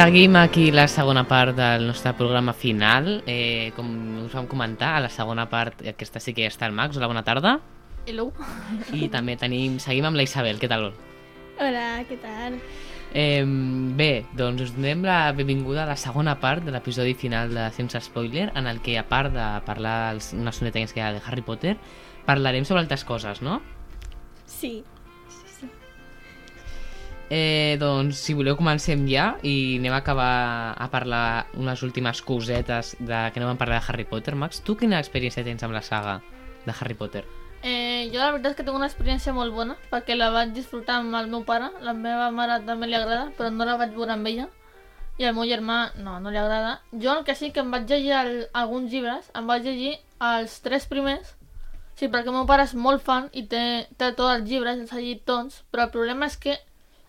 Seguim aquí la segona part del nostre programa final. Eh, com us vam comentar, a la segona part, aquesta sí que ja està el Max. Hola, bona tarda. Hello. I també tenim, seguim amb la Isabel. Què tal? Hola, què tal? Eh, bé, doncs us donem la benvinguda a la segona part de l'episodi final de Sense Spoiler, en el que, a part de parlar els, una soneta que ens queda de Harry Potter, parlarem sobre altres coses, no? Sí. Eh, doncs, si voleu, comencem ja i anem a acabar a parlar unes últimes cosetes de, que no vam parlar de Harry Potter. Max, tu quina experiència tens amb la saga de Harry Potter? Eh, jo la veritat és que tinc una experiència molt bona perquè la vaig disfrutar amb el meu pare, la meva mare també li agrada, però no la vaig veure amb ella i al meu germà no, no li agrada. Jo el que sí que em vaig llegir el, alguns llibres, em vaig llegir els tres primers, sí, perquè el meu pare és molt fan i té, té tots els llibres, els ha llegit tots, però el problema és que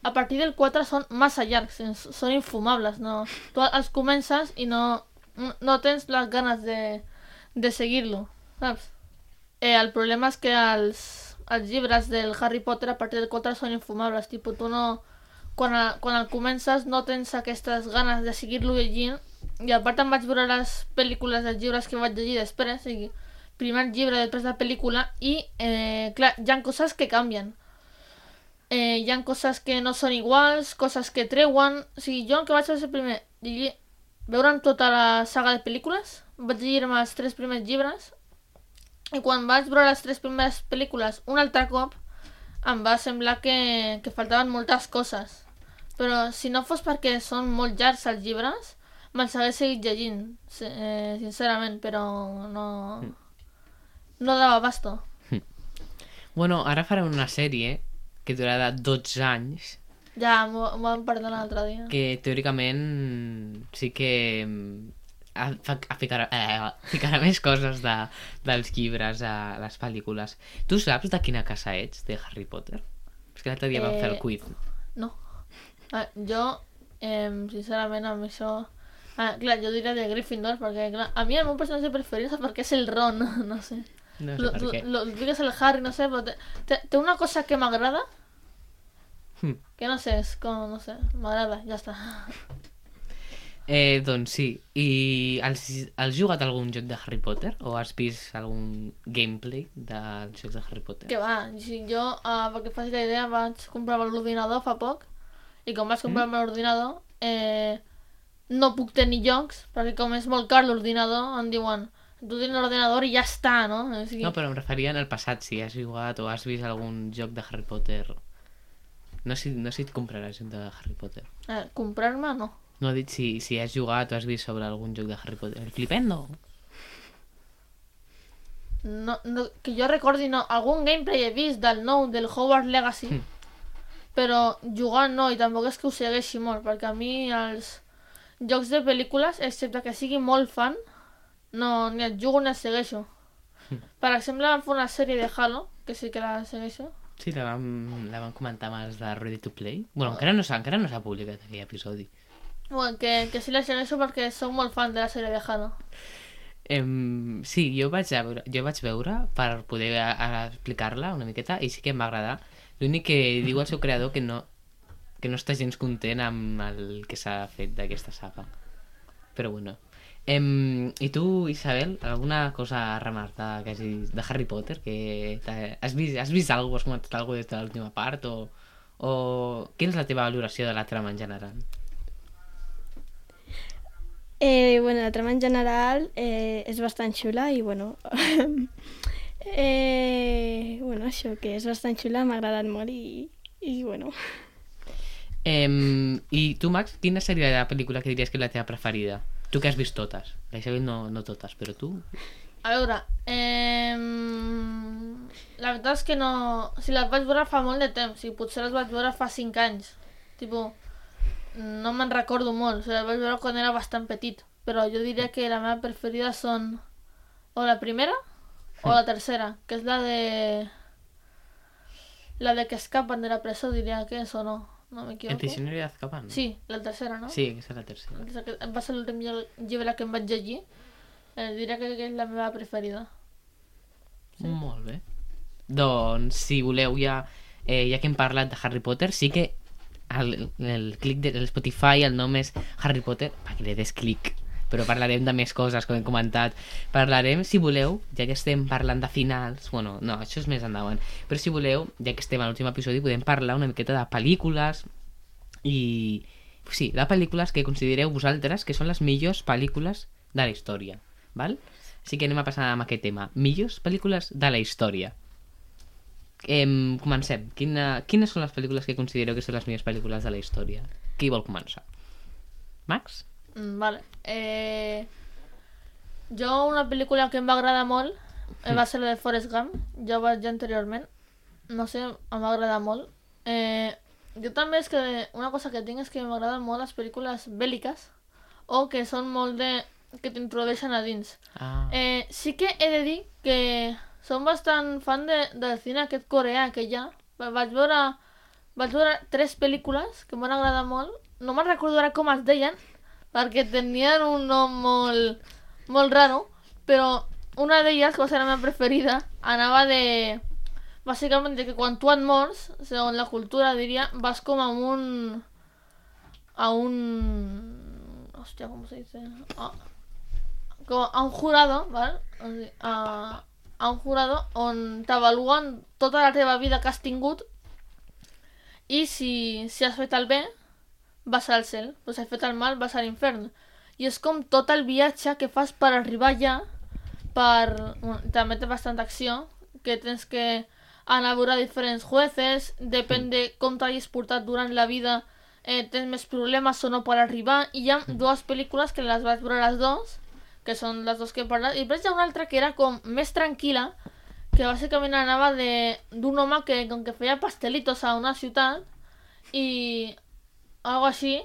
a partir del 4 són massa llargs, són infumables, no? Tu els comences no, no tens les ganes de, de seguir-lo? Eh, el problema és que els, els llibres del Harry Potter a partir del 4 són infumables, tipus, tu no... Quan, a, quan el no tens aquestes ganes de seguir-lo llegint i a part em vaig veure les pel·lícules dels llibres que vaig llegir després, o sigui, primer llibre, després la pel·lícula i, eh, clar, hi ha que canvien. Eh, hi ha coses que no són iguals, coses que treuen... O sigui, jo el que vaig fer primer, llegir, veure'm tota la saga de pel·lícules, vaig llegir-me els tres primers llibres i quan vaig veure les tres primeres pel·lícules un altre cop, em va semblar que, que faltaven moltes coses. Però si no fos perquè són molt llargs els llibres, me'ls hagués seguit llegint, eh, sincerament, però no... No dava basto. Bueno, ara farem una sèrie que durarà 12 anys Ja, m'ho vam perdonar l'altre dia. que teòricament sí que mm, a, ficarà, eh, ficarà més coses de, dels llibres a les pel·lícules. Tu saps de quina casa ets, de Harry Potter? És que l'altre dia vam fer el Eh, quiz. No. Ah, jo, eh, sincerament, amb això... Ah, clar, jo diria de Gryffindor, perquè clar, a mi el meu personatge preferit és perquè és el Ron, no sé. No sé Lo, per lo, què. lo, digues el Harry, no sé, però té, té, té una cosa que m'agrada, Hm. que no sé, és com, no sé, m'agrada, ja està. Eh, doncs sí. I has, has jugat algun joc de Harry Potter? O has vist algun gameplay dels jocs de Harry Potter? Que va, si jo, uh, perquè faci la idea, vaig comprar l'ordinador fa poc, i com vaig comprar Mm. l'ordinador, eh, no puc tenir jocs, perquè com és molt car l'ordinador, em diuen, tu tens l'ordinador i ja està, no? O sigui, No, però em referia en el passat, si has jugat o has vist algun joc de Harry Potter. No sé, no sé si et compraràs joc de Harry Potter. eh, comprar-me, no. No he dit si, si has jugat o has vist sobre algun joc de Harry Potter. El Flipendo? no, no. Que jo recordi, no. Algun gameplay he vist del nou, del Hogwarts Legacy, Mm. però jugar no, i tampoc és que ho segueixi molt, perquè a mi els jocs de pel·lícules, excepte que sigui molt fan, no, ni els jugo ni els segueixo. Per exemple, vam fer una sèrie de Halo, que sí que la segueixo. Sí, la vam, la vam comentar amb els de Ready to Play. Bueno, encara no s'ha encara no s'ha publicat aquell episodi. Bueno, que, que sí la segueixo perquè soc molt fan de la sèrie de Halo. Em, sí, jo vaig, a veure, jo vaig veure per poder explicar-la una miqueta i sí que em va agradar. L'únic que diu el seu creador que no, que no està gens content amb el que s'ha fet d'aquesta saga. Però bueno. Em, I tu, Isabel, alguna cosa a remarcar que hagis de Harry Potter? Que has vist, has vist alguna cosa, has comentat alguna des de l'última part? O, o quina és la teva valoració de la trama en general? Eh, bueno, la trama en general eh, és bastant xula i, bueno... eh, bueno, això, que és bastant xula, m'ha agradat molt i, i bueno... Em, I tu, Max, quina seria la pel·lícula que diries que és la teva preferida? Tu que has vist totes. La Isabel no, no totes, però tu... A veure, eh, la veritat és que no... O sigui, les vaig veure fa molt de temps, i potser les vaig veure fa 5 anys. Tipo, no me'n recordo molt, o sigui, les vaig veure quan era bastant petit. Però jo diria que la meva preferida són o la primera o la tercera, que és la de... La de que escapen de la presó, diria que és o no. No El m'equivoco. prisionero de Azkaban. Sí, la tercera, no? Sí, aquesta és la tercera. Va ser l'últim lli- llibre que em vaig llegir. Eh, diria que és la meva preferida. Sí. Molt bé. Doncs, si voleu, ja, eh, ja que hem parlat de Harry Potter, sí que el, el clic de l'Spotify, el nom és Harry Potter, perquè li des clic. Però parlarem de més coses, com hem comentat. Parlarem, si voleu, ja que estem parlant de finals... Bueno, no, això és més endavant. Però si voleu, ja que estem a l'últim episodi, podem parlar una miqueta de pel·lícules i... Sí, de pel·lícules que considereu vosaltres que són les millors pel·lícules de la història. Val? Així que anem a passar amb aquest tema. Millors pel·lícules de la història. Em, comencem. Quina, quines són les pel·lícules que considereu que són les millors pel·lícules de la història? Qui vol començar? Max? Mm, vale. Eh, jo una pel·lícula que em va agradar molt eh, va ser la de Forrest Gump. Ja ho vaig dir anteriorment. No sé, em va agradar molt. Eh, jo també és que una cosa que tinc és que m'agraden molt les pel·lícules bèl·liques o que són molt de... que t'introdueixen a dins. Ah. Eh, sí que he de dir que som bastant fan de, del cine aquest coreà que hi ha. Va- Vaig veure, vaig veure tres pel·lícules que m'han agradat molt. No me'n recordo ara com es deien, perquè tenien un nom molt, raro, però una d'elles, que va ser la meva preferida, anava de... Bàsicament de que quan tu et mors, segons la cultura diria, vas com a un... a un... Hòstia, com se dice? A, a un jurado, sigui, a, un jurado on t'avaluen tota la teva vida que has tingut si, si has fet el bé vas al cel, però si has fet el mal vas a l'infern. I és com tot el viatge que fas per arribar allà, per... bueno, també té bastanta acció, que tens que anar a veure diferents jueces, depèn de com t'hagis portat durant la vida, eh, tens més problemes o no per arribar, i hi ha dues pel·lícules que les vaig veure les dues, que són les dues que he parlat, i després hi ha una altra que era com més tranquil·la, que bàsicament anava de- d'un home que com que feia pastelitos a una ciutat i algo així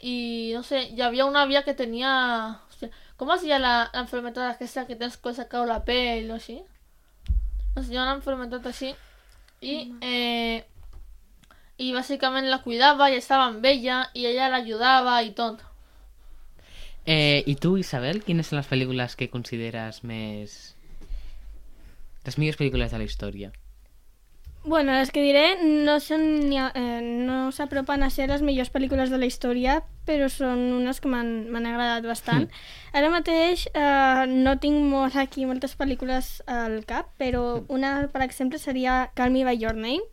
i no sé, hi havia una àvia que tenia hòstia, com es deia la, la enfermedad aquesta que tens que s'acau la pell o així? No sé, hi ha una enfermedad així i eh, i bàsicament la cuidava i estava amb ella i ella l'ajudava i tot Eh, I tu, Isabel, quines són les pel·lícules que consideres més... les millors pel·lícules de la història? Bueno, les que diré no són eh, no s'apropen a ser les millors pel·lícules de la història, però són unes que m'han agradat bastant. Ara mateix eh, no tinc molt aquí moltes pel·lícules al cap, però una, per exemple, seria Call Me By Your Name,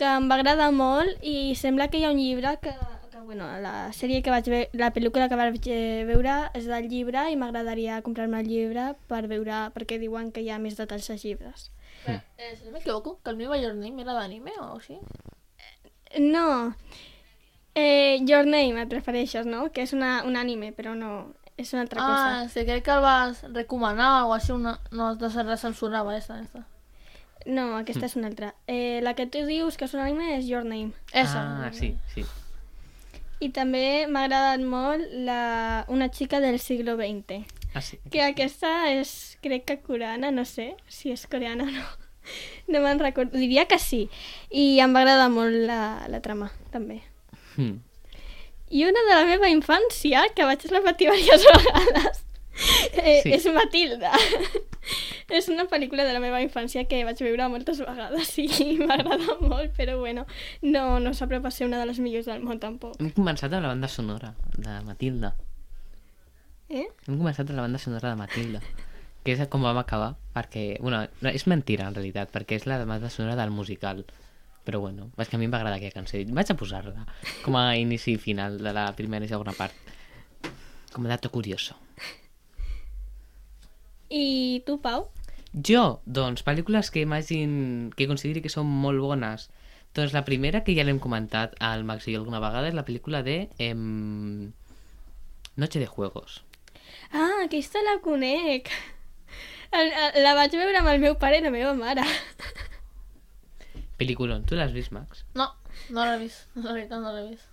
que em va agradar molt i sembla que hi ha un llibre que, que bueno, la sèrie que vaig veure, la pel·lícula que vaig veure és del llibre i m'agradaria comprar-me el llibre per veure, perquè diuen que hi ha més detalls als llibres. Eh, si no m'equivoco, que el meu Your Name era d'anime o així No. Eh, Your Name et refereixes, no? Que és una, un anime, però no, és una altra ah, cosa. sí, crec que el vas recomanar o així una... no, de la censurava esa, esa. No, aquesta és una altra. Eh, la que tu dius que és un anime és Your Name. Esa. Ah, sí, sí. I també m'ha agradat molt la, una xica del siglo XX. Ah, sí. Que aquesta és, crec que coreana, no sé si és coreana o no. No me'n recordo, diria que sí. I em va agradar molt la, la trama, també. Hmm. I una de la meva infància, que vaig repetir diverses vegades, eh, Sí. és Matilda. és una pel·lícula de la meva infància que vaig veure moltes vegades i m'agrada molt, però bueno, no, no s'apropa a ser una de les millors del món tampoc. Hem començat amb la banda sonora de Matilda. Eh? Hem començat amb la banda sonora de Matilda. Que és com vam acabar, perquè... Bueno, no, és mentira, en realitat, perquè és la banda sonora del musical. Però bueno, és que a mi em va agradar aquella cançó. Vaig a posar-la com a inici i final de la primera i segona part. Com a dato curioso. I tu, Pau? Jo, doncs, pel·lícules que imagin... que consideri que són molt bones. Doncs la primera, que ja l'hem comentat al Max i alguna vegada, és la pel·lícula de... Em... Noche de Juegos. Ah, aquesta la conec. La vaig veure amb el meu pare i la meva mare. Pel·lículon. Tu l'has vist, Max? No, no l'he vist. La veritat no l'he vist.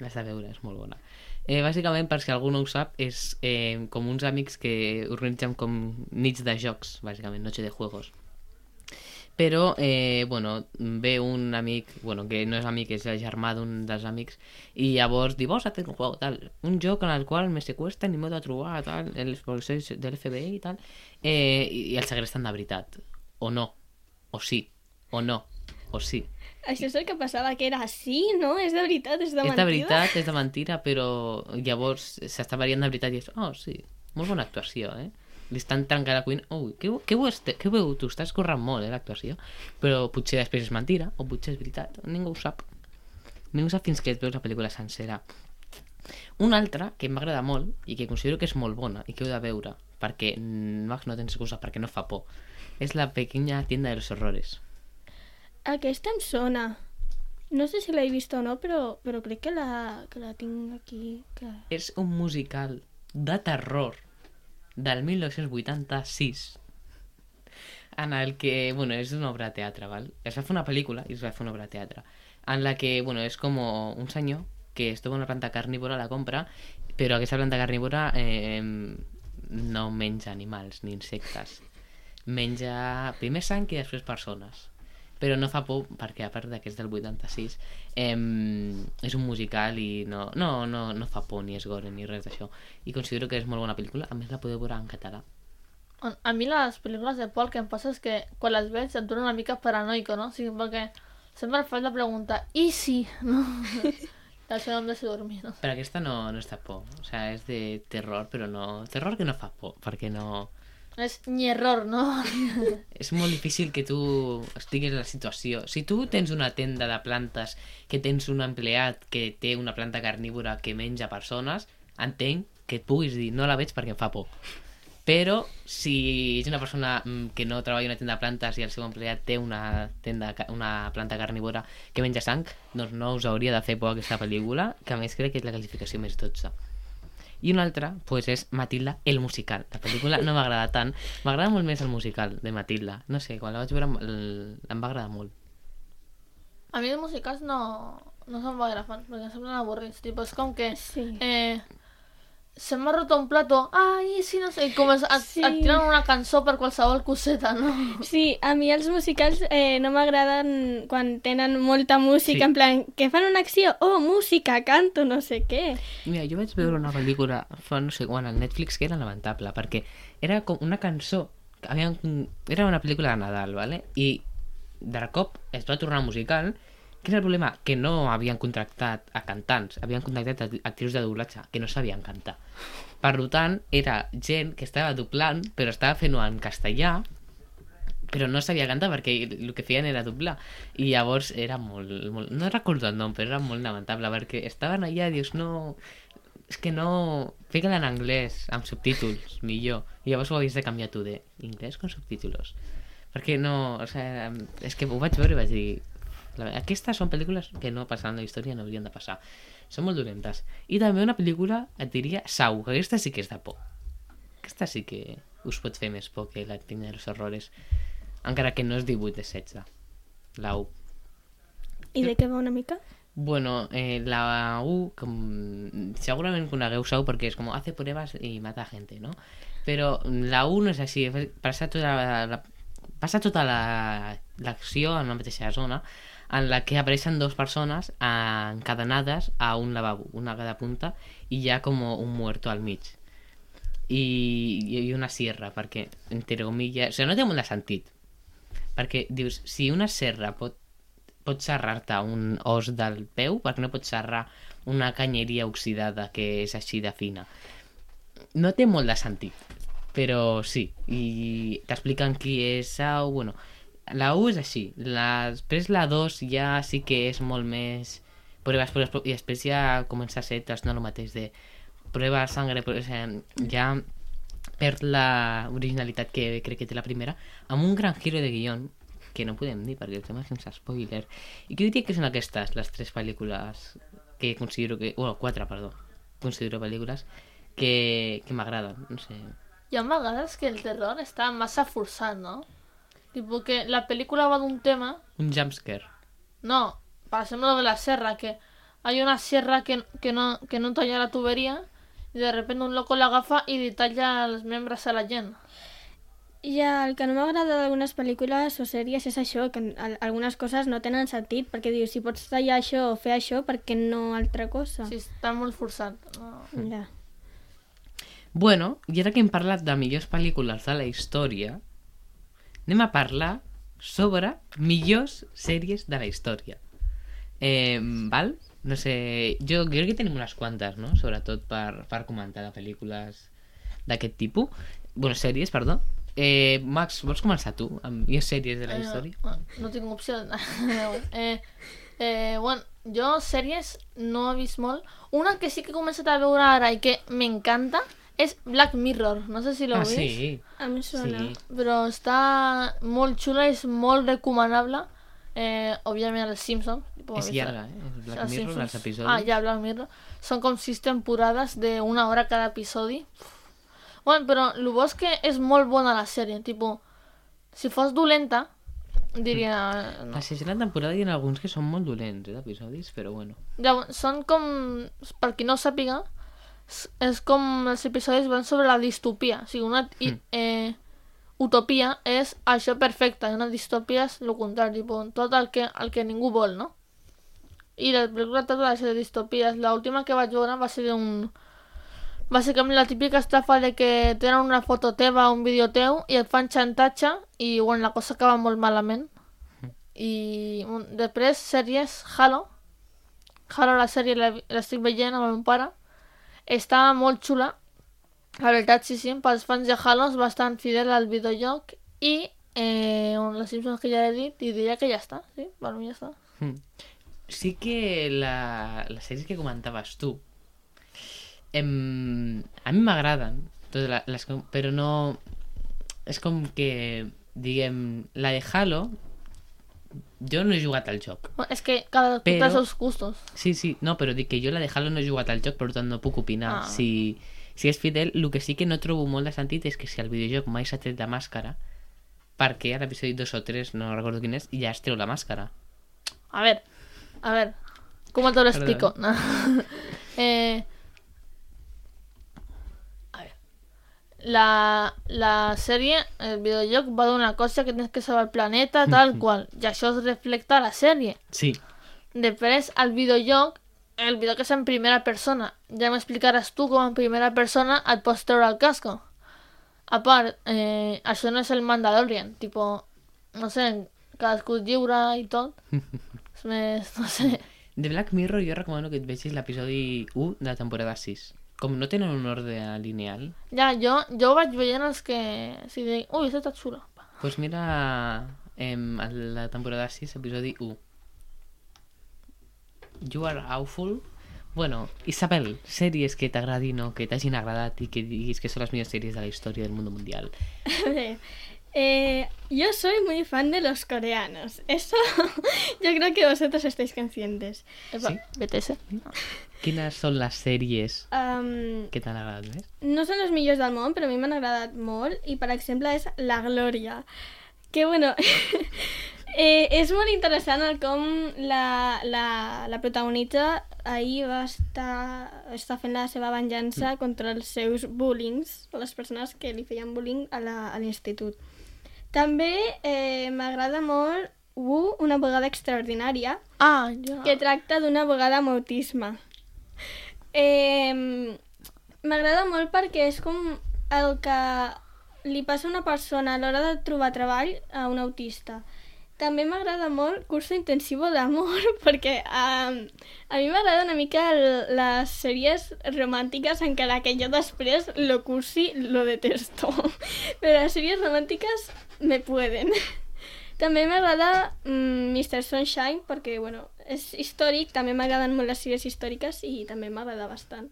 L'has de veure, és molt bona. Eh, bàsicament, per si algú no ho sap, és eh, com uns amics que organitzen com nits de jocs, bàsicament, noche de juegos. Però, eh, bueno, ve un amic, bueno, que no és amic, és el germà d'un dels amics, i llavors diu, hacer un juego, tal, un joc en el qual me secuestren i m'ho de trobar, tal, els policies de l'FBI i tal, eh, i, i el segresten de veritat. O no. O sí. O no. O sí. Això és el que passava, que era sí, no? És de veritat, és de és mentida. de veritat, és de mentira, però llavors s'està variant de veritat i és, oh, sí, molt bona actuació, eh? Li estan trencant la cuina, oh, què, ho este, ho veu? Tu estàs corrent molt, eh, l'actuació. Però potser després és mentira, o potser és veritat, ningú ho sap. Ningú sap fins que et veus la pel·lícula sencera. Una altra que m'agrada molt i que considero que és molt bona i que heu de veure, perquè, mm, Max, no tens excusa, perquè no fa por, és la pequeña tienda de los horrores. Aquesta em sona. No sé si l'he vist o no, però, però crec que la, que la tinc aquí. Que... És un musical de terror del 1986 en el que, bueno, és una obra de teatre, val? Es va fer una pel·lícula i es va fer una obra de teatre en la que, bueno, és com un senyor que es troba una planta carnívora, la compra, però aquesta planta carnívora eh, no menja animals ni insectes. Menja primer sang i després persones. Però no fa por perquè, a part de que és del 86, eh, és un musical i no, no, no, no fa por ni és gore ni res d'això. I considero que és molt bona pel·lícula. A més, la podeu veure en català. A mi les pel·lícules de por el que em passa és que quan les veig em torno una mica paranoico, no? O sigui, perquè sempre em faig la pregunta, i si? No? I això no em deixa dormir, no? Però aquesta no, no de por. O sea, és de terror, però no... Terror que no fa por, perquè no... És ni error, no? És molt difícil que tu estiguis en la situació. Si tu tens una tenda de plantes, que tens un empleat que té una planta carnívora que menja persones, entenc que et puguis dir no la veig perquè em fa por. Però si ets una persona mm, que no treballa en una tenda de plantes i el seu empleat té una, tenda, una planta carnívora que menja sang, doncs no us hauria de fer por aquesta pel·lícula, que a més crec que és la classificació més 12. I una altra, pues, és Matilda, el musical. La pel·lícula no m'agrada tant. M'agrada molt més el musical de Matilda. No sé, quan la vaig veure el- em va agradar molt. A mi els musicals no, no se'm va agradar, perquè em semblen avorrits. Tipo, és com que... Sí. Eh, se m'ha roto un plato, ai, sí, no sé, com es, et, Sí. et tiren una cançó per qualsevol coseta, no? Sí, a mi els musicals eh, no m'agraden quan tenen molta música, Sí. en plan, que fan una acció, oh, música, canto, no sé què. Mira, jo vaig veure una pel·lícula fa no sé quan al Netflix que era lamentable, perquè era com una cançó, havien, era una pel·lícula de Nadal, ¿vale? i de cop es va tornar musical, que és el problema? Que no havien contractat a cantants, havien contractat a actrius de doblatge que no sabien cantar. Per tant, era gent que estava doblant, però estava fent-ho en castellà, però no sabia cantar perquè el que feien era doblar i llavors era molt, molt no recordo el nom però era molt lamentable perquè estaven allà i dius no és que no fica-la en anglès amb subtítols millor i llavors ho havies de canviar tu de anglès con subtítols perquè no, o sea, és que ho vaig veure i vaig dir la, aquestes són pel·lícules que no passaran la història no haurien de passar. Són molt dolentes. I també una pel·lícula et diria Sau, que aquesta sí que és de por. Aquesta sí que us pot fer més por que la Tina dels Horrores encara que no és 18 de 16 la U. I de què va una mica? Bueno, eh, la U, com, segurament conegueu Sau perquè és com hace pruebas i mata gente, ¿no? Però la U no és així, passa tota la, la, passa tota la- l'acció la, en la mateixa zona en la que apareixen dues persones encadenades a un lavabo, una a cada punta, i hi ha com un muerto al mig. I, i una sierra, perquè, entre comillas, o sigui, no té molt de sentit. Perquè dius, si una serra pot pot serrar-te un os del peu perquè no pots serrar una canyeria oxidada que és així de fina no té molt de sentit però sí i t'expliquen qui és Sau bueno, la 1 és així la, després la 2 ja sí que és molt més proves, proves, proves i després ja comença a ser no el mateix de prova sangre o sigui, ja perd la originalitat que crec que té la primera amb un gran giro de guión que no podem dir perquè el tema és sense spoiler i que diria que són aquestes les tres pel·lícules que considero que... bueno, quatre, perdó considero pel·lícules que, que m'agraden no sé Hi ha vegades que el terror està massa forçat, no? Tipo que la pel·lícula va d'un tema... un jumpscare No, per exemple lo de la serra, que hay una sierra que, que, no, que no talla la tubería y de repente un loco la agafa y li talla els membres a la gent. Ja, el que no m'agrada d'algunes pel·lícules o sèries és això, que al- algunes coses no tenen sentit, perquè dius, si pots tallar això o fer això, per què no altra cosa? Sí, està molt forçat. No? Ja. Bueno, i ara que hem parlat de millors pel·lícules de la història, anem a parlar sobre millors sèries de la història. Eh, val? No sé, jo crec que tenim unes quantes, no? Sobretot per, per comentar de pel·lícules d'aquest tipus. bueno, sèries, perdó. Eh, Max, vols començar tu amb millors sèries de la història? Eh, no tinc opció. eh, eh, bueno, jo sèries no he vist molt. Una que sí que he començat a veure ara i que m'encanta és Black Mirror. No sé si l'heu Ah, vist. sí. Em sona. Sí. Però està molt xula, és molt recomanable. Eh, òbviament els Simpsons. tipo, És llarga, eh? Black els Mirror, Simpsons. els episodis. Ah, ja, Black Mirror. Són com sis temporades d'una hora cada episodi. Bueno, però el bo és que és molt bona la sèrie. Tipo, si fos dolenta, diria... No. La sisena temporada hi ha alguns que són molt dolents, eh, d'episodis, però bueno. Llavors, són com, per qui no sàpiga, és- com els episodis van sobre la distopia. O sigui, una Mm. eh, utopia és això perfecte, i una distopia és el contrari, tipus, tot el que, el que ningú vol, no? I la pel·lícula tracta d'això de distopies. L'última que vaig veure va ser un... Bàsicament la típica estafa de que tenen una foto teva, un vídeo teu, i et fan xantatge, i bueno, la cosa acaba molt malament. I un- després sèries Halo, Halo, la sèrie la- l'estic veient amb el meu pare. Està molt xula. La veritat, sí, sí, pels fans de Halo és bastant fidel al videojoc. I eh, les Simpsons que ja he dit, i diria que ja està, sí, per mi ja està. Mm. Sí que la, les sèries que comentaves tu em, a mi m'agraden les, però no és com que diguem la de Halo jo no he jugat al joc és que cada Però- té els seus gustos. sí, sí, no, però dic que jo la de Halo no he jugat al joc per tant no puc opinar Ah. si, si és fidel, el que sí que no trobo molt de sentit és que si el videojoc mai s'ha tret la màscara perquè a l'episodi 2 o 3, no recordo quin és, ja es treu la màscara A ver, a ver, ¿cómo te lo explico? No. Eh, a ver. La, la sèrie, el videojoc, va d'una cosa que tens que salvar el planeta, tal qual. I això es reflecta la sèrie. sí, Després, al videojoc, el videojoc és en primera persona. Ja m'explicaràs tu com en primera persona et pots treure el casco. A part, eh, això no és el Mandalorian, tipo, no sé, cadascú és lliure i tot. és més, no sé. De Black Mirror jo recomano que et vegis l'episodi 1 de la temporada 6. Com no tenen un ordre lineal, Ja, jo, jo vaig veient els que... Si dic, ui, això està xulo. doncs pues mira em, la temporada 6, episodi 1. You are awful. Bueno, Isabel, sèries que t'agradin o que t'hagin agradat i que diguis que són les millors sèries de la història del món mundial. Eh, yo soy muy fan de los coreanos. Eso yo creo que vosotros estáis conscientes. Epa, Sí? BTS. Quines són les sèries Am, que t'han agradat més? no són els millors del món, però a mi m'han agradat molt. I, per exemple, és La Glòria. Que, bueno, eh, és molt interessant el com la, la, la protagonista ahir va estar, està fent la seva venjança contra els seus bullings, les persones que li feien bullying a la- a l'institut. També eh, m'agrada molt Wu, una vegada extraordinària, Ah, jo... que tracta d'una vegada amb autisme. Eh, M'agrada molt perquè és com el que li passa a una persona a l'hora de trobar treball a un autista. També m'agrada molt Curso Intensivo d'Amor perquè um, a mi m'agrada una mica el, les sèries romàntiques encara que jo després lo cursi lo detesto. Però les sèries romàntiques me pueden. També m'agrada mm, Mr. Sunshine perquè, bueno, és històric, també m'agraden molt les sèries històriques i també m'agrada bastant.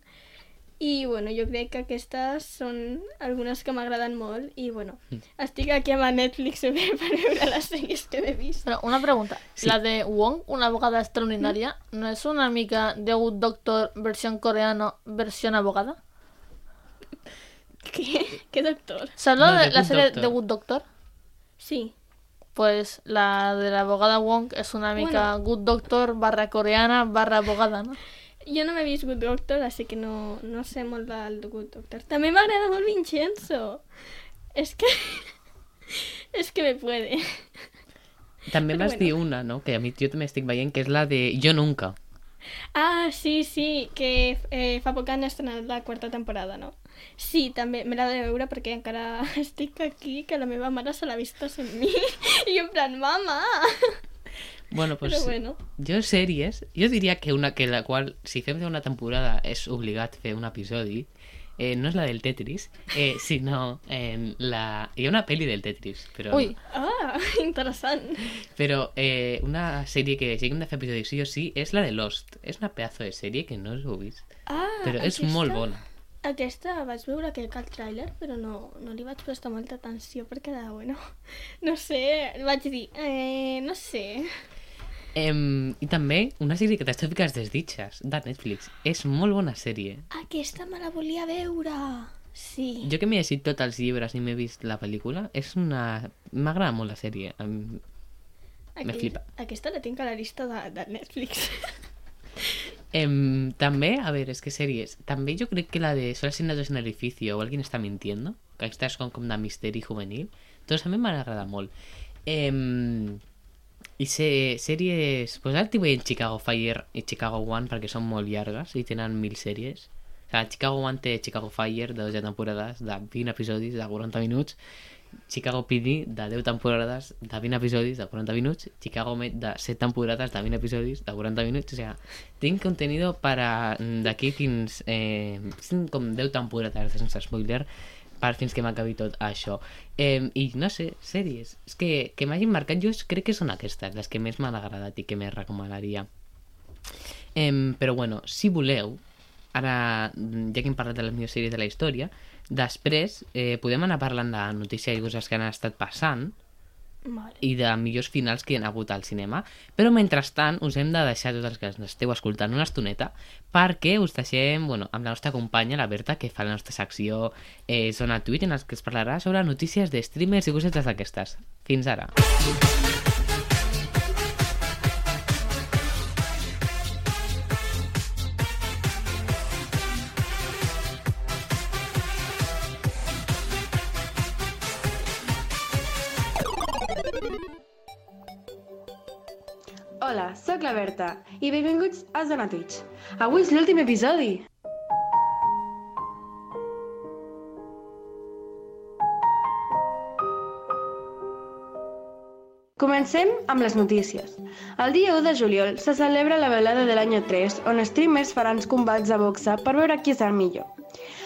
I, bueno, jo crec que aquestes són algunes que m'agraden molt i, bueno, estic aquí amb a Netflix per veure les sèries que he vist. Però una pregunta. Sí. La de Wong, una abogada extraordinària, no és una mica de Good Doctor versión coreano, versión abogada? Què? Què doctor? ¿Saps No, no, de de la Doctor. de Good Doctor? Sí. Pues la de la abogada Wong es una mica Good Doctor barra coreana barra abogada, ¿no? Jo no m'he vist Good Doctor, així que no, no sé molt del Good Doctor. També m'agrada molt Vincenzo. És que... és que me puede. També vas bueno. dir una, no?, que a mi jo també estic veient, que és la de Jo Nunca. Ah, sí, sí, que eh, fa poc han estrenat la quarta temporada, no? Sí, també me l'ha de veure perquè encara estic aquí, que la meva mare se l'ha vist sense mi I en plan, mama! Bueno, pues Però bueno. jo sèries, jo diria que una que la qual, si fem una temporada, és obligat fer un episodi, eh, no és la del Tetris, eh, sinó en la... Hi ha una pel·li del Tetris, però, Ui, Ah, interessant. però eh, una sèrie que hem de fer sí o sí és la de Lost. És una pedazo de sèrie que no us heu vist, Ah, però és molt bona. Aquesta vaig veure que el tràiler, però no, no li vaig prestar molta atenció perquè era, bueno, no sé, vaig dir, eh, no sé. Em, I també una sèrie que t'està ficant desditxes, de Netflix. És molt bona sèrie. Aquesta me la volia veure. Sí. Jo que m'he llegit tots els llibres i m'he vist la pel·lícula, és una... M'agrada molt la sèrie. Em- me flipa. Aquesta la tinc a la llista de, de Netflix. Em, també, a veure, és que sèries. També jo crec que la de Solo asignados en el edificio o alguien está mintiendo, que aquesta és com, com de misteri juvenil, doncs a mi m'agrada molt. Em, I sé, sèries... Pues ara estic veient Chicago Fire i Chicago One perquè són molt llargues i tenen mil sèries. O sigui, Chicago One té Chicago Fire de 12 temporades de 20 episodis de 40 minuts Chicago PD de 10 temporades de 20 episodis de 40 minuts, Chicago Med de 7 temporades de 20 episodis de 40 minuts, o sea, tinc contenido para mm, d'aquí fins eh, com 10 temporades sense spoiler per fins que m'acabi tot això. Eh, I no sé, sèries, és que, que m'hagin marcat jo crec que són aquestes, les que més m'han agradat i que més recomanaria. Eh, però bueno, si voleu, ara, mm, ja que hem parlat de les millors sèries de la història, després eh, podem anar parlant de notícies i coses que han estat passant Vale. i de millors finals que hi ha hagut al cinema, però mentrestant us hem de deixar tots els que ens esteu escoltant una estoneta perquè us deixem bueno, amb la nostra companya, la Berta, que fa la nostra secció eh, Zona Twitch, en la que es parlarà sobre notícies de streamers i cosetes d'aquestes. Fins ara. Hola, sóc la Berta i benvinguts a Zona Twitch. Avui és l'últim episodi. Comencem amb les notícies. El dia 1 de juliol se celebra la velada de l'any 3, on streamers faran combats de boxa per veure qui és el millor.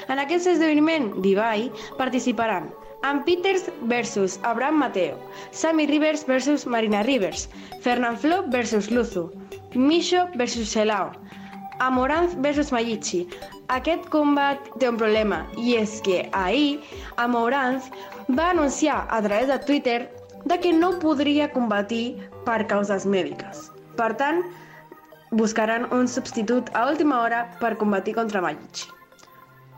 En aquest esdeveniment d'Ibai participaran en Peters versus Abraham Mateo, Sammy Rivers versus Marina Rivers, Fernand Flo versus Luzu, Misho versus Selao, Amoranz versus Mayichi. Aquest combat té un problema, i és que ahir Amoranz va anunciar a través de Twitter de que no podria combatir per causes mèdiques. Per tant, buscaran un substitut a última hora per combatir contra Mayichi.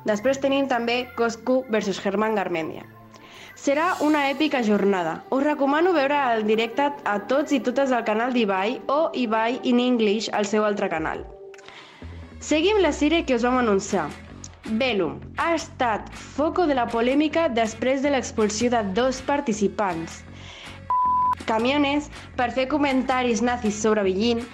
Després tenim també Coscu versus Germán Garmendia. Serà una èpica jornada. Us recomano veure el directe a tots i totes al canal d'Ibai o Ibai in English al seu altre canal. Seguim la sèrie que us vam anunciar. Velum ha estat foco de la polèmica després de l'expulsió de dos participants. Camiones per fer comentaris nazis sobre Billín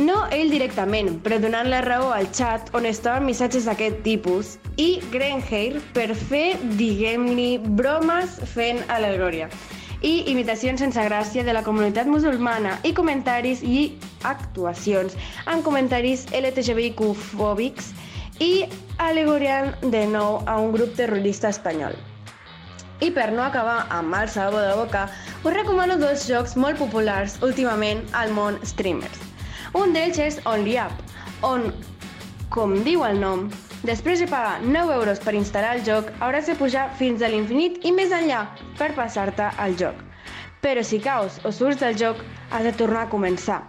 no ell directament, però donant la raó al xat on estaven missatges d'aquest tipus, i Grenheir per fer, diguem-li, bromes fent al·legòria i imitacions sense gràcia de la comunitat musulmana i comentaris i actuacions en comentaris LGTBIQ-fòbics i alegoriant de nou a un grup terrorista espanyol. I per no acabar amb mal sabor de boca, us recomano dos jocs molt populars últimament al món streamers. Un d'ells és OnlyUp, on, com diu el nom, després de pagar 9 euros per instal·lar el joc, hauràs de pujar fins a l'infinit i més enllà per passar-te al joc. Però si caus o surts del joc, has de tornar a començar.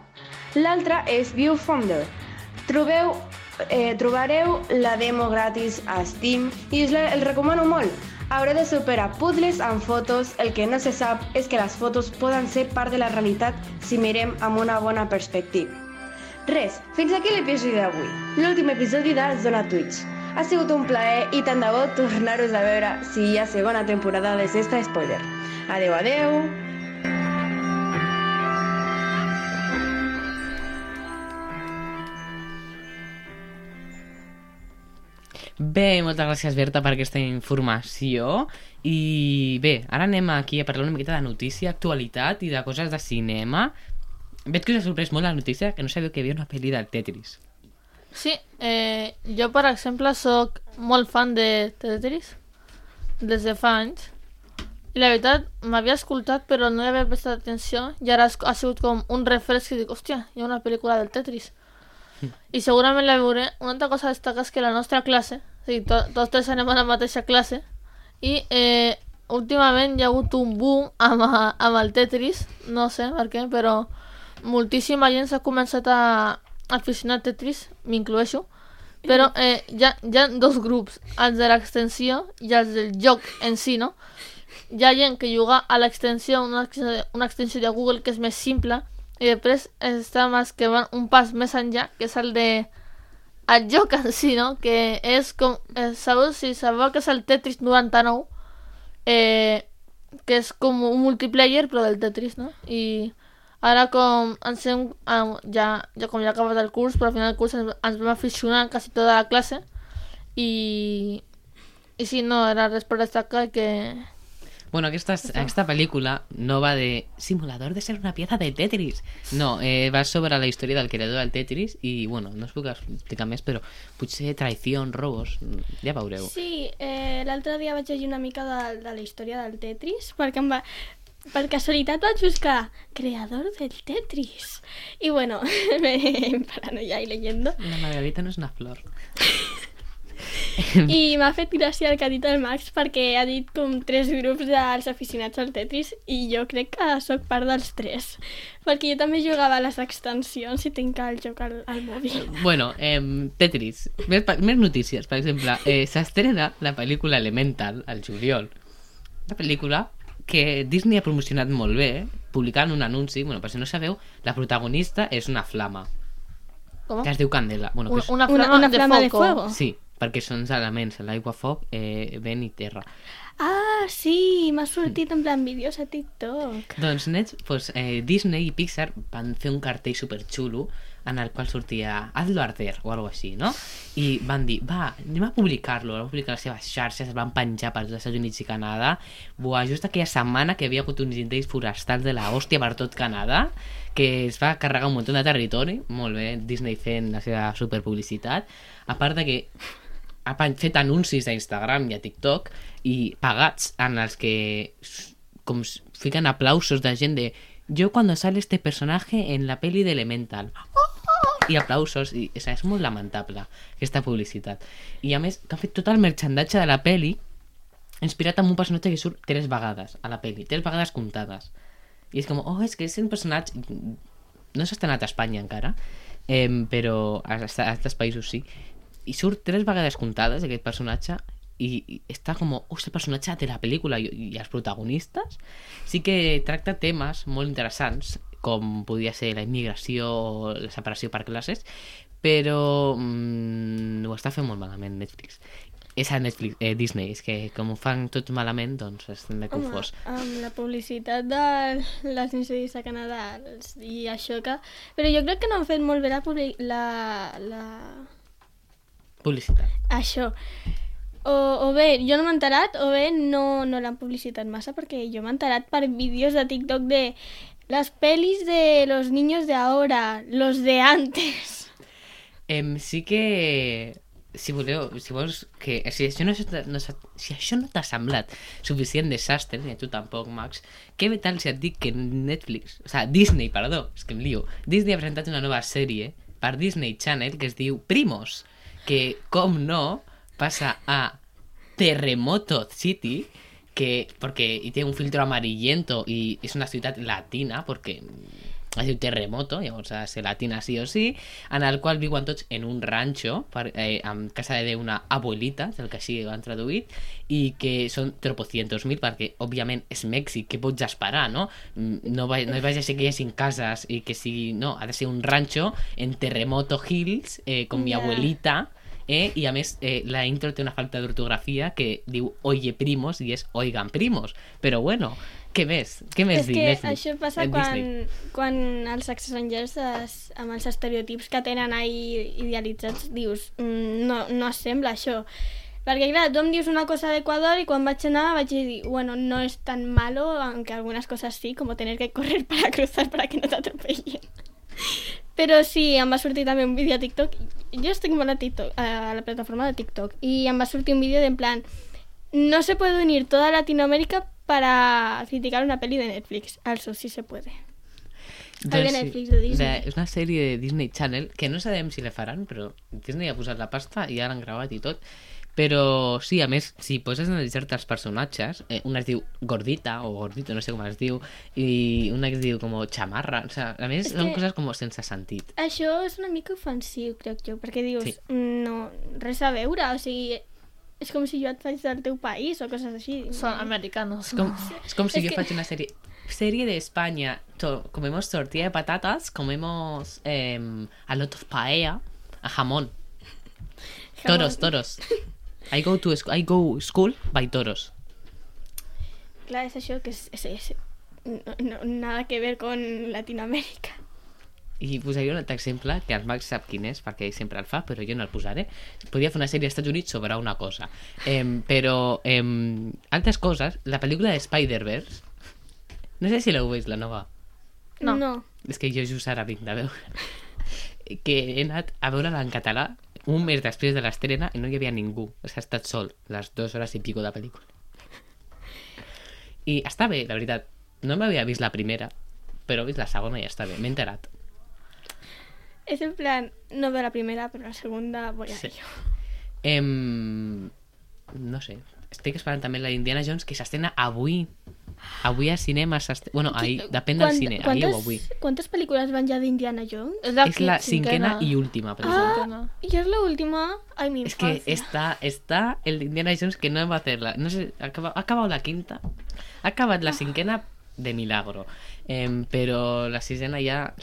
L'altre és Viewfinder. Trobeu, eh, trobareu la demo gratis a Steam i us la, el recomano molt. Hauré de superar puzzles amb fotos. El que no se sap és que les fotos poden ser part de la realitat si mirem amb una bona perspectiva. Res, fins aquí l'episodi d'avui, l'últim episodi de Zona Twitch. Ha sigut un plaer i tant de bo tornar-vos a veure si hi ha segona temporada de Sexta Spoiler. Adeu, adeu! Bé, moltes gràcies, Berta, per aquesta informació. I bé, ara anem aquí a parlar una miqueta de notícia, actualitat i de coses de cinema. Veig que us ha sorprès molt la notícia que no sabíeu que hi havia una pel·li del Tetris. Sí, eh, jo per exemple sóc molt fan de Tetris des de fa anys. I la veritat m'havia escoltat però no hi havia prestat atenció i ara ha sigut com un refresc i dic, hòstia, hi ha una pel·lícula del Tetris i segurament la veuré. Una altra cosa a destacar és que la nostra classe o sigui, to tots tres anem a la mateixa classe i eh, últimament hi ha hagut un boom amb, amb el Tetris. No sé per què, però moltíssima gent s'ha començat a aficionar al Tetris, m'incloeixo, però eh, hi, ha, hi ha dos grups, els de l'extensió i els del joc en si, no? Hi ha gent que juga a l'extensió, una, una extensió de Google que és més simple, i després està més que van un pas més enllà, que és el de el joc en si, no? Que és com... Eh, sabeu, si sabeu que és el Tetris 99, eh, que és com un multiplayer però del Tetris, no? I ara com ens hem, ja, ja com ja ha acabat el curs, però al final del curs ens, ens vam aficionar quasi tota la classe i, i sí, no, era res per destacar que... Bueno, aquesta, aquesta pel·lícula no va de simulador de ser una pieza de Tetris. No, eh, va sobre la història del creador del Tetris i, bueno, no us puc explicar més, però potser traïció, robos, ja veureu. Sí, eh, l'altre dia vaig llegir una mica de, de la història del Tetris, perquè em va... Per casualitat vaig buscar creador del Tetris. Y bueno, me paranoia y leyendo. La margarita no és una flor. I m'ha fet gràcia el que ha dit el Max perquè ha dit com tres grups dels aficionats al Tetris i jo crec que sóc part dels tres. Perquè jo també jugava a les extensions i tinc el joc al, al mòbil. Bueno, eh, Tetris. Més, més notícies. Per exemple, eh, s'estrena la pel·lícula Elemental al juliol. Una pel·lícula que Disney ha promocionat molt bé, publicant un anunci. Bueno, per si no sabeu, la protagonista és una flama, Com? que es diu Candela. Bueno, que Un, és... una Una, flama, una de, flama foco. de fuego. Sí, perquè són els elements, l'aigua, foc, eh, vent i terra. Ah, sí, m'ha sortit en plan vídeos a TikTok. Doncs, nets, doncs, eh, Disney i Pixar van fer un cartell superxulo en el qual sortia Hazlo arder o alguna així, no? I van dir, va, anem a publicar-lo, van publicar les seves xarxes, es van penjar per tots els Estats Units i Canadà. Buah, just aquella setmana que havia hagut uns intents forestals de la hòstia per tot Canadà, que es va carregar un munt de territori, molt bé, Disney fent la seva superpublicitat, a part de que ha fet anuncis a Instagram i a TikTok i pagats en els que com fiquen aplausos de gent de yo cuando sale este personaje en la peli de Elemental i aplausos i o sigui, és molt lamentable aquesta publicitat. I a més que han fet tot el merchandatge de la peli inspirat en un personatge que surt tres vegades a la peli, tres vegades comptades. I és com, oh, és que és un personatge no s'ha estrenat a Espanya encara eh, però a, a altres països sí. I surt tres vegades comptades aquest personatge i, està com, oh, és el personatge de la pel·lícula i, i els protagonistes. Sí que tracta temes molt interessants com podia ser la immigració o la separació per classes però mm, ho està fent molt malament Netflix és a Netflix, eh, Disney, és que com ho fan tot malament, doncs estem de Home, confós. amb la publicitat de les incidents de Canadà i això que... Però jo crec que no han fet molt bé la, la, la... Publicitat. això. O, o bé, jo no m'he enterat, o bé no, no l'han publicitat massa, perquè jo m'he enterat per vídeos de TikTok de les pelis de los niños de ahora, los de antes. Em, sí que si voleu, si vols que si això no, no, si això no t'ha semblat suficient desastre, ni a tu tampoc, Max, què tal si et dic que Netflix, o sea, Disney, perdó, és que em lio, Disney ha presentat una nova sèrie per Disney Channel que es diu Primos, que, com no, passa a Terremoto City, que, porque y tiene un filtro amarillento y es una ciutat latina, perquè es diu Terremoto, llavors ha de ser latina sí o sí, en el qual viuen tots en un per, eh, casa d'una abuelita, és el que així ho han traduït, i que són tropocientos mil, perquè, òbviament, és Mèxic, què pots esperar, no? Mm, No, va, no a ser que hi hagi cases i que sigui... No, ha de ser un ranxo en Terremoto Hills, eh, con mi Ja. abuelita, Eh, I a més, eh, la intro té una falta d'ortografia que diu oye primos i és oigan primos. Però bueno, què més? Què més És dir, que això passa En quan, Disney? quan els estrangers es, amb els estereotips que tenen ahí idealitzats dius, mm, no, no sembla això. Perquè clar, tu em dius una cosa d'Equador i quan vaig anar vaig dir, bueno, no es tan malo, aunque algunas cosas sí, como tener que correr para cruzar para que no t'atropellen. Però sí, em va sortir també un vídeo a TikTok. Jo estic molt a, TikTok, a la plataforma de TikTok i em va sortir un vídeo de en plan no se puede unir toda Latinoamérica para criticar una peli de Netflix. Also, sí se puede. de Netflix, de Disney. és una sèrie de Disney Channel que no sabem si la faran, però Disney ha posat la pasta i ja l'han gravat i tot. Però sí, a més, si poses a analitzar-te els personatges, eh, una es diu Gordita o Gordito, no sé com es diu, i una que es diu com Chamarra, o sea, a més És són que- coses com sense sentit. Això és una mica ofensiu, crec jo, perquè dius, Sí. no, res a veure, o sigui, és com si jo et faig del teu país o coses així. Son americanos. És com, és com si És jo que- faig una sèrie serie de España, to- comemos tortilla de patatas, comemos eh, a lot of paella, a jamón. Toros, toros. I go to I go school by toros. Clar, és això que és, és, és no, no, nada que ver con Latinoamérica. I posaré un altre exemple, que el Max sap quin és, perquè ell sempre el fa, però jo no el posaré. Podria fer una sèrie als Estats Units sobre una cosa. Eh, però, eh, altres coses, la pel·lícula de Spider-Verse, no sé si l'heu vist, la nova. No. no. És que jo just ara vinc de veure. que he anat a veure-la en català un mes després de l'estrena i no hi havia ningú. O sigui, ha estat sol les dues hores i pico de pel·lícula. I està bé, la veritat. No m'havia vist la primera, però he vist la segona i està bé. M'he enterat. És en plan, no veo la primera, però la segunda voy a Sí. ello. Em... No sé. Estic esperant també la d'Indiana Jones que s'estrena avui. Avui a cinema s'estrena... Bueno, ahir, depèn del Quant- cine, ahir o avui. quantes pel·lícules van ja d'Indiana Jones? Es la, És la cinquena i última, per exemple. Ah. Y es la última. Ay, mi Es que está, está el de Indiana Jones que no va a hacerla. No sé, ha acabado, ha acabado la quinta. Ha acabado la cinquena de milagro. Em, pero la sisena ya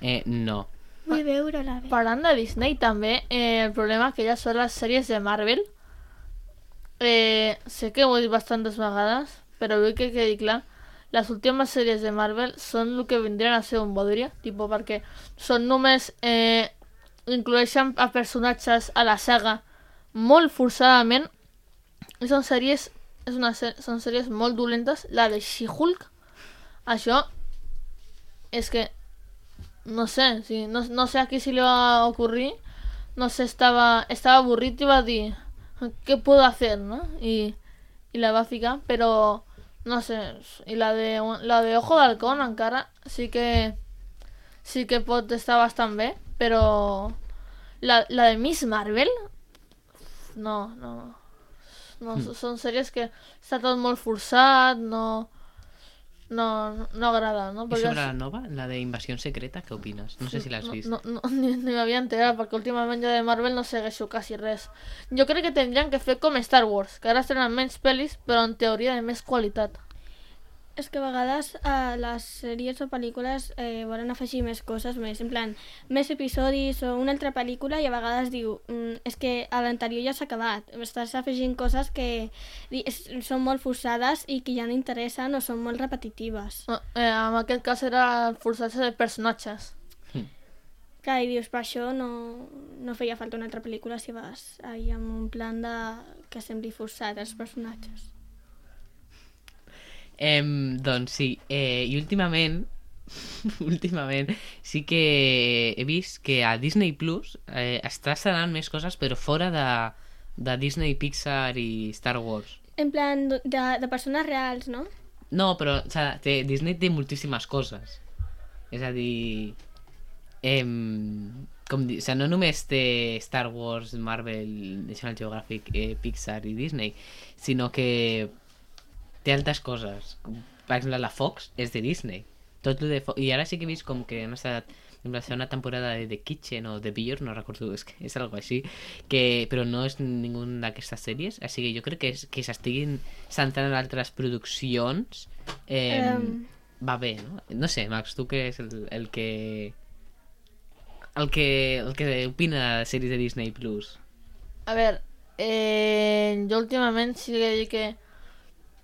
eh, no. Vull veure-la bé. Parlant de Disney també, eh, el problema que ja són les sèries de Marvel. Eh, sé que ho he dit bastantes vegades, quedi clar. Les últimes sèries de Marvel són el que vindrien a ser un bodria, tipo, perquè són només... Eh, a personatges a la saga molt forçadament i són sèries és una, sè- són sèries molt dolentes la de She-Hulk això és que no sé, sí, no, no sé a qui se li va ocurrir, no sé, estaba, estaba aburrit i va dir, què puedo hacer, no? I, i la va ficar, però no sé, i la de, la de Ojo d'Halcón encara sí que sí que pot estar bastant bé, però la, la de Miss Marvel no, no, no, Mm. són sèries que està tot molt forçat, no, no, no agrada, no? ¿Y Perquè sobre la nova, la de Invasión Secreta, qué opinas? No sé si la has no, visto. no, no, ni, ni m'havia enterat, perquè últimament jo de Marvel no segueixo quasi res. Jo crec que tindrien que fer com Star Wars, que ara estrenen menys pel·lis, però en teoria de més qualitat. És que a vegades a les sèries o pel·lícules eh, volen afegir més coses, més, en plan, més episodis o una altra pel·lícula i a vegades diu, mm, és que a l'anterior ja s'ha acabat, estàs afegint coses que són molt forçades i que ja no interessen o són molt repetitives. No, eh, en aquest cas era el forçatge de personatges. Clar, i dius, per això no, no feia falta una altra pel·lícula si vas ahí amb un plan de que sembli forçat els personatges. Em, doncs sí, eh, i últimament últimament sí que he vist que a Disney Plus eh, està estrenant més coses però fora de, de Disney, Pixar i Star Wars En plan, de, de persones reals, no? no, però o sea, té, Disney té moltíssimes coses és a dir em, com di, o sea, no només té Star Wars, Marvel, National Geographic, eh, Pixar i Disney sinó que té altres coses. Per exemple, la Fox és de Disney. Tot lo de Fo I ara sí que he vist com que han estat en la segona temporada de The Kitchen o The Beer, no recordo, és que és algo així, que, però no és ningú d'aquestes sèries, així que jo crec que, és, que s'estiguin centrant en altres produccions eh, Em. va bé, no? No sé, Max, tu que és el, el que el que, el que opina de sèries de Disney Plus? A veure, eh, jo últimament sí que dic que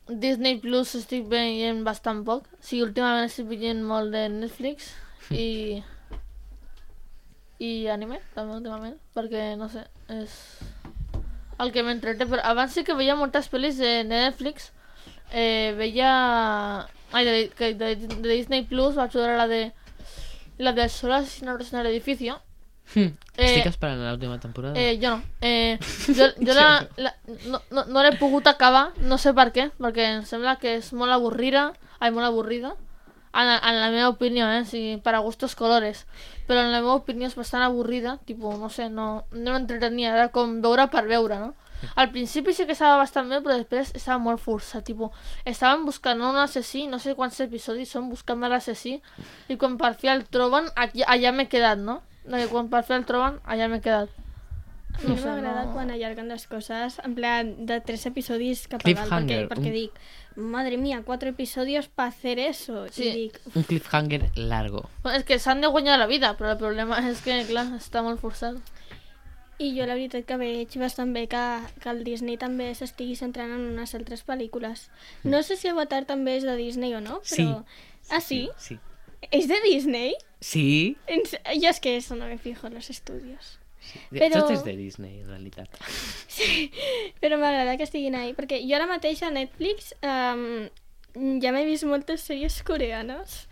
Disney Plus estic veient bastant poc. Sí, últimament estic veient molt de Netflix i... i anime, també últimament, perquè, no sé, és el que m'entreté. Però abans sí que veia moltes pel·lis de, de Netflix. Eh, veia... Ai, de, que de, de Disney Plus vaig veure la de... La de Solo asesinatos en el edificio. Hm. Eh, Estic esperant l'última temporada. Eh, jo no. Eh, jo jo la, la, no, no, no l'he pogut acabar, no sé per què, perquè em sembla que és molt avorrida, ai, molt avorrida, en, en la meva opinió, eh, per a gustos colores, però en la meva opinió és bastant avorrida, tipus, no sé, no, no m'entretenia, era com veure per veure, no? Al principi sí que estava bastant bé, però després estava molt forçat, tipus, estaven buscant un assassí, no sé quants episodis són buscant l'assassí, i quan per fi el troben, allà, allà m'he quedat, no? De que quan per fi el troben, allà m'he quedat. A mi No sé, m'agrada no. quan allarguen les coses, en plan, de tres episodis cap a dalt, perquè, Cliffhanger, perquè un- dic, madre mía, cuatro episodios para hacer eso. Sí. I dic, Un cliffhanger largo. Bueno, és que s'han de guanyar la vida, però el problema és que, clar, està molt forçat. I jo la veritat que veig bastant bé que, que el Disney també s'estigui centrant en unes altres pel·lícules. No sé si Avatar també és de Disney o no, però... Ah, sí? Sí. ¿Es de Disney? Sí. En Yo es que eso no me fijo en los estudios. Però... Però- Tot és de Disney, en realitat. Sí, però m'agrada que estiguin ahí, perquè jo ara mateix a Netflix um, ja m'he vist moltes sèries coreanes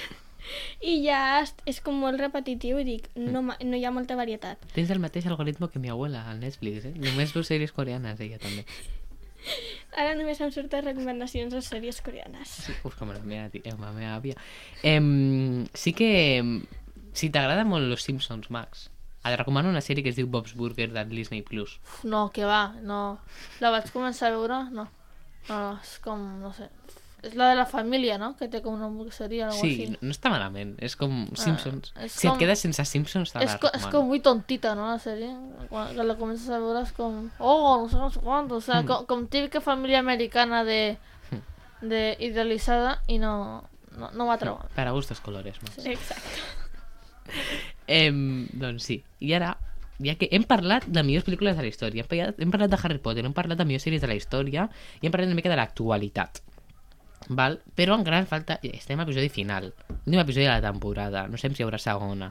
i ja és com molt repetitiu i dic, no, no hi ha molta varietat. Tens el mateix algoritmo que mi abuela al Netflix, eh? Només veu sèries coreanes, ella també. Ara només em surten recomanacions de sèries coreanes. Sí, uf, com la meva, tia, la meva àvia. Em, sí que... em, Si t'agrada molt Los Simpsons, Max, et recomano una sèrie que es diu Bob's Burger de Disney+. Plus. Uf, no, que va, no. La vaig començar a veure, no. No, no, és com, no sé. És la de la família, no? Que té com una hamburgueseria o alguna Sí, no, no està malament, és com Simpsons. és si com- et quedes sense Simpsons, te la És, co és com muy tontita, no, la sèrie? Quan la comences a veure és com... Oh, no sé, no sé quant, o sea, Hmm. com, com típica família americana de, de idealitzada i no, no, no va trobar. Per a gustos colores, Max. Exacte. Em, doncs sí. I ara, ja que hem parlat de millors pel·lícules de la història, hem parlat, hem parlat de Harry Potter, hem parlat de millors sèries de la història i hem parlat una mica de l'actualitat. Val? Però encara falta... Estem a l'episodi final. L'últim episodi de la temporada. No sabem si hi haurà segona.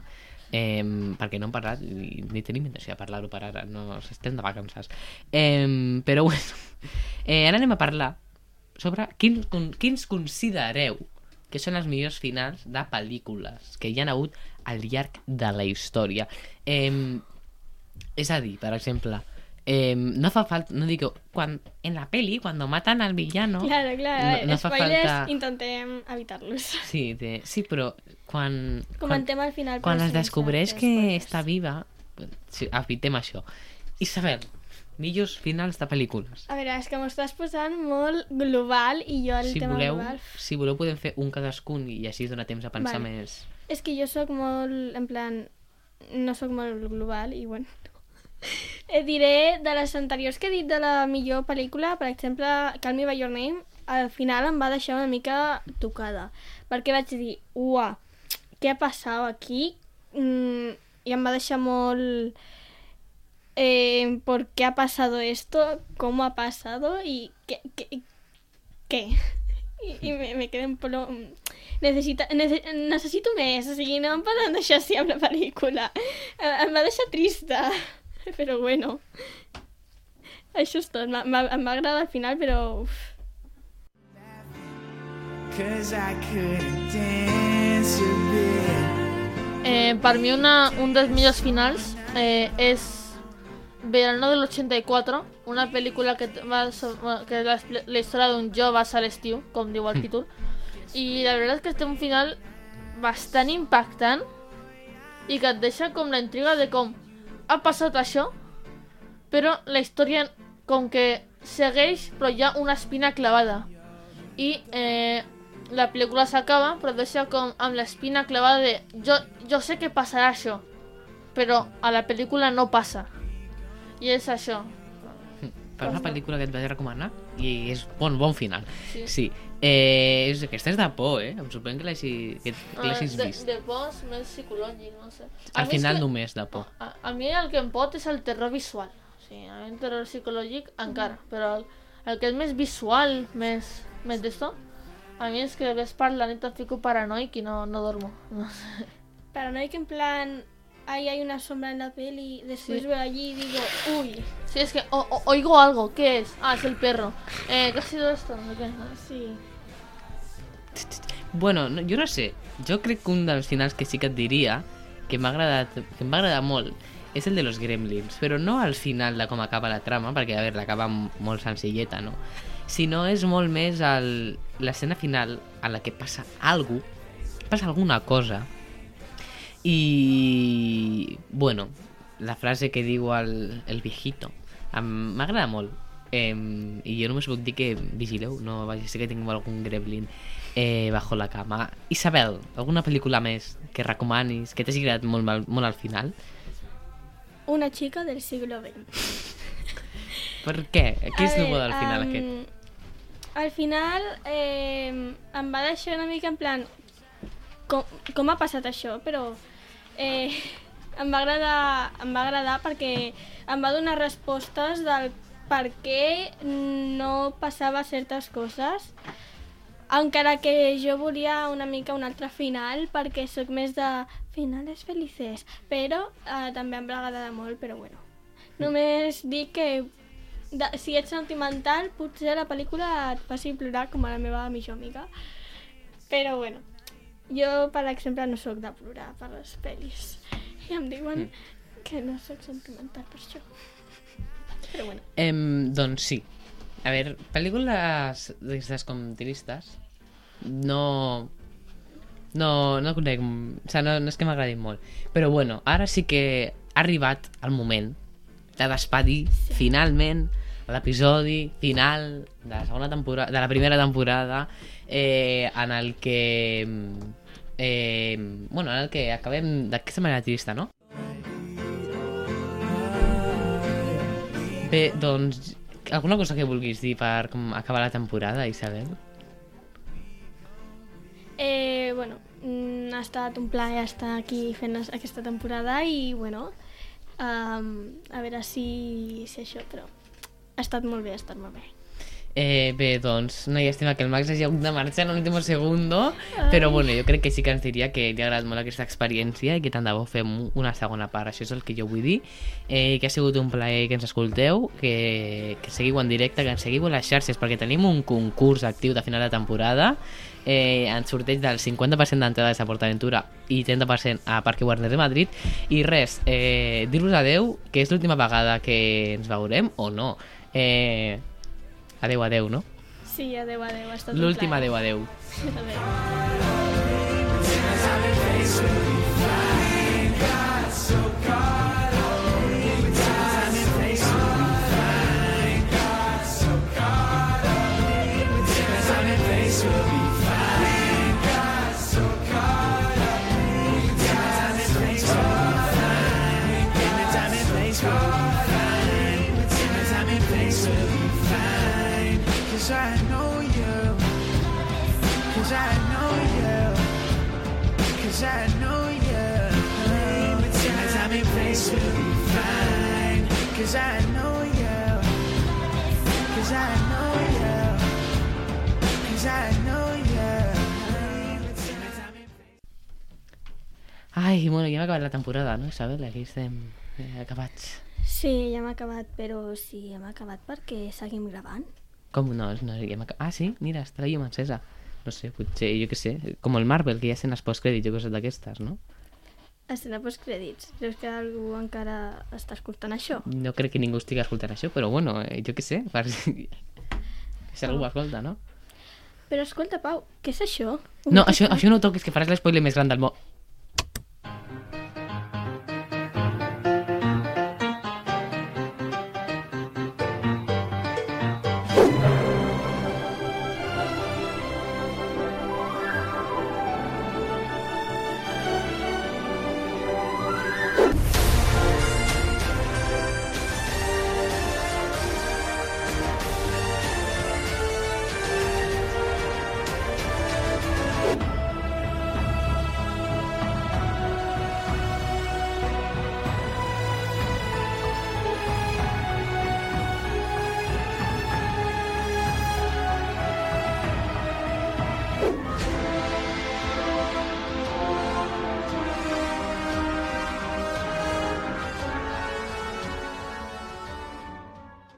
Eh, perquè no hem parlat i ni tenim intenció de parlar-ho per ara. No, estem de vacances. Eh, però bueno. Eh, ara anem a parlar sobre quins, con- quins considereu que són els millors finals de pel·lícules que hi han hagut al llarg de la història. Eh, és a dir, per exemple, eh, no fa falta, no dic, quan, en la peli, cuando matan al villano... Claro, claro. No, no fa Spoilers, falta... intentem evitar-los. Sí, de, sí, però quan... quan, Comentem al final. quan es descobreix que spoilers. està viva... Sí, evitem això. Isabel, millors finals de pel·lícules. A veure, és que m'ho estàs posant molt global i jo el Si tema voleu, global... si voleu podem fer un cadascun i així es dona temps a pensar Vale. més... És que jo sóc molt, en plan, no sóc molt global i bueno... Et diré de les anteriors que he dit de la millor pel·lícula, per exemple, Call Me By Your Name, al final em va deixar una mica tocada. Perquè vaig dir, uah, què ha passat aquí? Mm, I em va deixar molt... Eh, ¿Por qué ha pasado esto? ¿Cómo ha pasado? ¿Y qué? qué, qué? I, me, me quedé en polo... Necessita, nece, necessito més, o sigui, no em poden deixar així amb la pel·lícula. Eh, Em va deixar trista, però bueno. Això és tot, em agradar al final, però... Uf. Eh, per mi una, un dels millors finals eh, és Verano del 84, una pel·lícula que, va, so- que la, la història d'un jove a l'estiu, com diu el títol, i la veritat és que té un final bastant impactant i que et deixa com la intriga de com ha passat això, però la història com que segueix però hi ha una espina clavada i eh, la pel·lícula s'acaba però deixa com amb l'espina clavada de jo, jo sé que passarà això però a la pel·lícula no passa i és això Per una pel·lícula que et vaig recomanar i és bon, bon final. Sí. Sí. Eh, és, aquesta és de por, eh? Em sorprèn que l'hagi- que, que l'hagis Ah, de, vist. de por més psicològic no sé. A Al és final que- només de por. a, a mi el que em pot és el terror visual o sí, a mi el terror psicològic encara, però el, el que és més visual, més, més d'esto, a mi és que ves per la nit em fico paranoic i no, no dormo. No sé. Paranoic en plan, ahí hay una sombra en la peli, después Sí. veo allí y digo, uy, Sí, es que o- o- oigo algo, ¿qué es? Ah, es el perro. Eh, ¿Qué ha sido esto? Qué. sí. Bueno, no, jo no sé. Jo crec que un dels finals que sí que et diria que m'ha agradat, que em va agradar molt és el de los Gremlins, però no al final de com acaba la trama, perquè, a veure, l'acaba molt senzilleta, no? Sinó és molt més l'escena final en la que passa alguna passa alguna cosa i, bueno, la frase que diu el, el viejito m'agrada molt eh, i jo només puc dir que vigileu, no vagi ser que tingueu algun gremlin eh, bajo la cama. Isabel, alguna pel·lícula més que recomanis, que t'hagi agradat molt, molt, molt al final? Una chica del siglo XX. Per què? Què és el bo del final am, aquest? Al final eh, em va deixar una mica en plan com, com ha passat això, però eh, em, va agradar, em va agradar perquè em va donar respostes del per què no passava certes coses encara que jo volia una mica un altre final perquè sóc més de finales felices però eh, també em va agradar molt però bueno. Només dic que de, si ets sentimental potser la pel·lícula et faci plorar com a la meva millor amiga però bueno jo per exemple no sóc de plorar per les pel·lis i em diuen que no sóc sentimental per això però bueno Em, doncs sí. A veure, pel·lícules d'aquestes com tristes no... No, no conec... O sigui, no, no és que m'agradin molt. Però bueno, ara sí que ha arribat el moment de despedir sí. finalment l'episodi final de la segona temporada, de la primera temporada eh, en el que eh, bueno, en el que acabem d'aquesta manera trista, no? Bé, doncs, alguna cosa que vulguis dir per com, acabar la temporada, Isabel? Eh, bueno, mm, ha estat un plaer estar aquí fent es- aquesta temporada i, bueno, um, a veure si, si això, però ha estat molt bé, ha estat molt bé. Eh, bé, doncs, una llàstima que el Max hagi hagut de marxar en l'últim segundo, però bueno, jo crec que sí que ens diria que li ha agradat molt aquesta experiència i que tant de bo fem una segona part, això és el que jo vull dir, eh, que ha sigut un plaer que ens escolteu, que, que seguiu en directe, que ens seguiu a les xarxes, perquè tenim un concurs actiu de final de temporada, eh, en sorteig del 50% d'entrades a PortAventura i 30% a Parque Warner de Madrid. I res, eh, dir-vos adeu que és l'última vegada que ens veurem o no. Eh, adeu, adeu, no? Sí, adeu, adeu, ha estat l'últim adeu, adeu Adeu. Cause I know you. Cause I know you. Cause I know you. The time and place will be fine. Cause I know you. Cause I know you. Cause I know you. Time and Ai, bueno, ja hem acabat la temporada, no, Isabel? Aquí estem eh, acabats. Sí, ja hem acabat, però sí, hem acabat perquè seguim gravant. Com no? no acabat. Ah, sí? Mira, està la llum encesa. No sé, potser, jo què sé, com el Marvel, que hi ha escenes postcrèdits i coses d'aquestes, no? Escena postcrèdits. Creus que algú encara està escoltant això? No crec que ningú estigui escoltant això, però bueno, eh, jo què sé, per si... si algú ho escolta, no? Però escolta, Pau, què és això? No, això, això no ho toquis, que faràs l'espoiler més gran del món.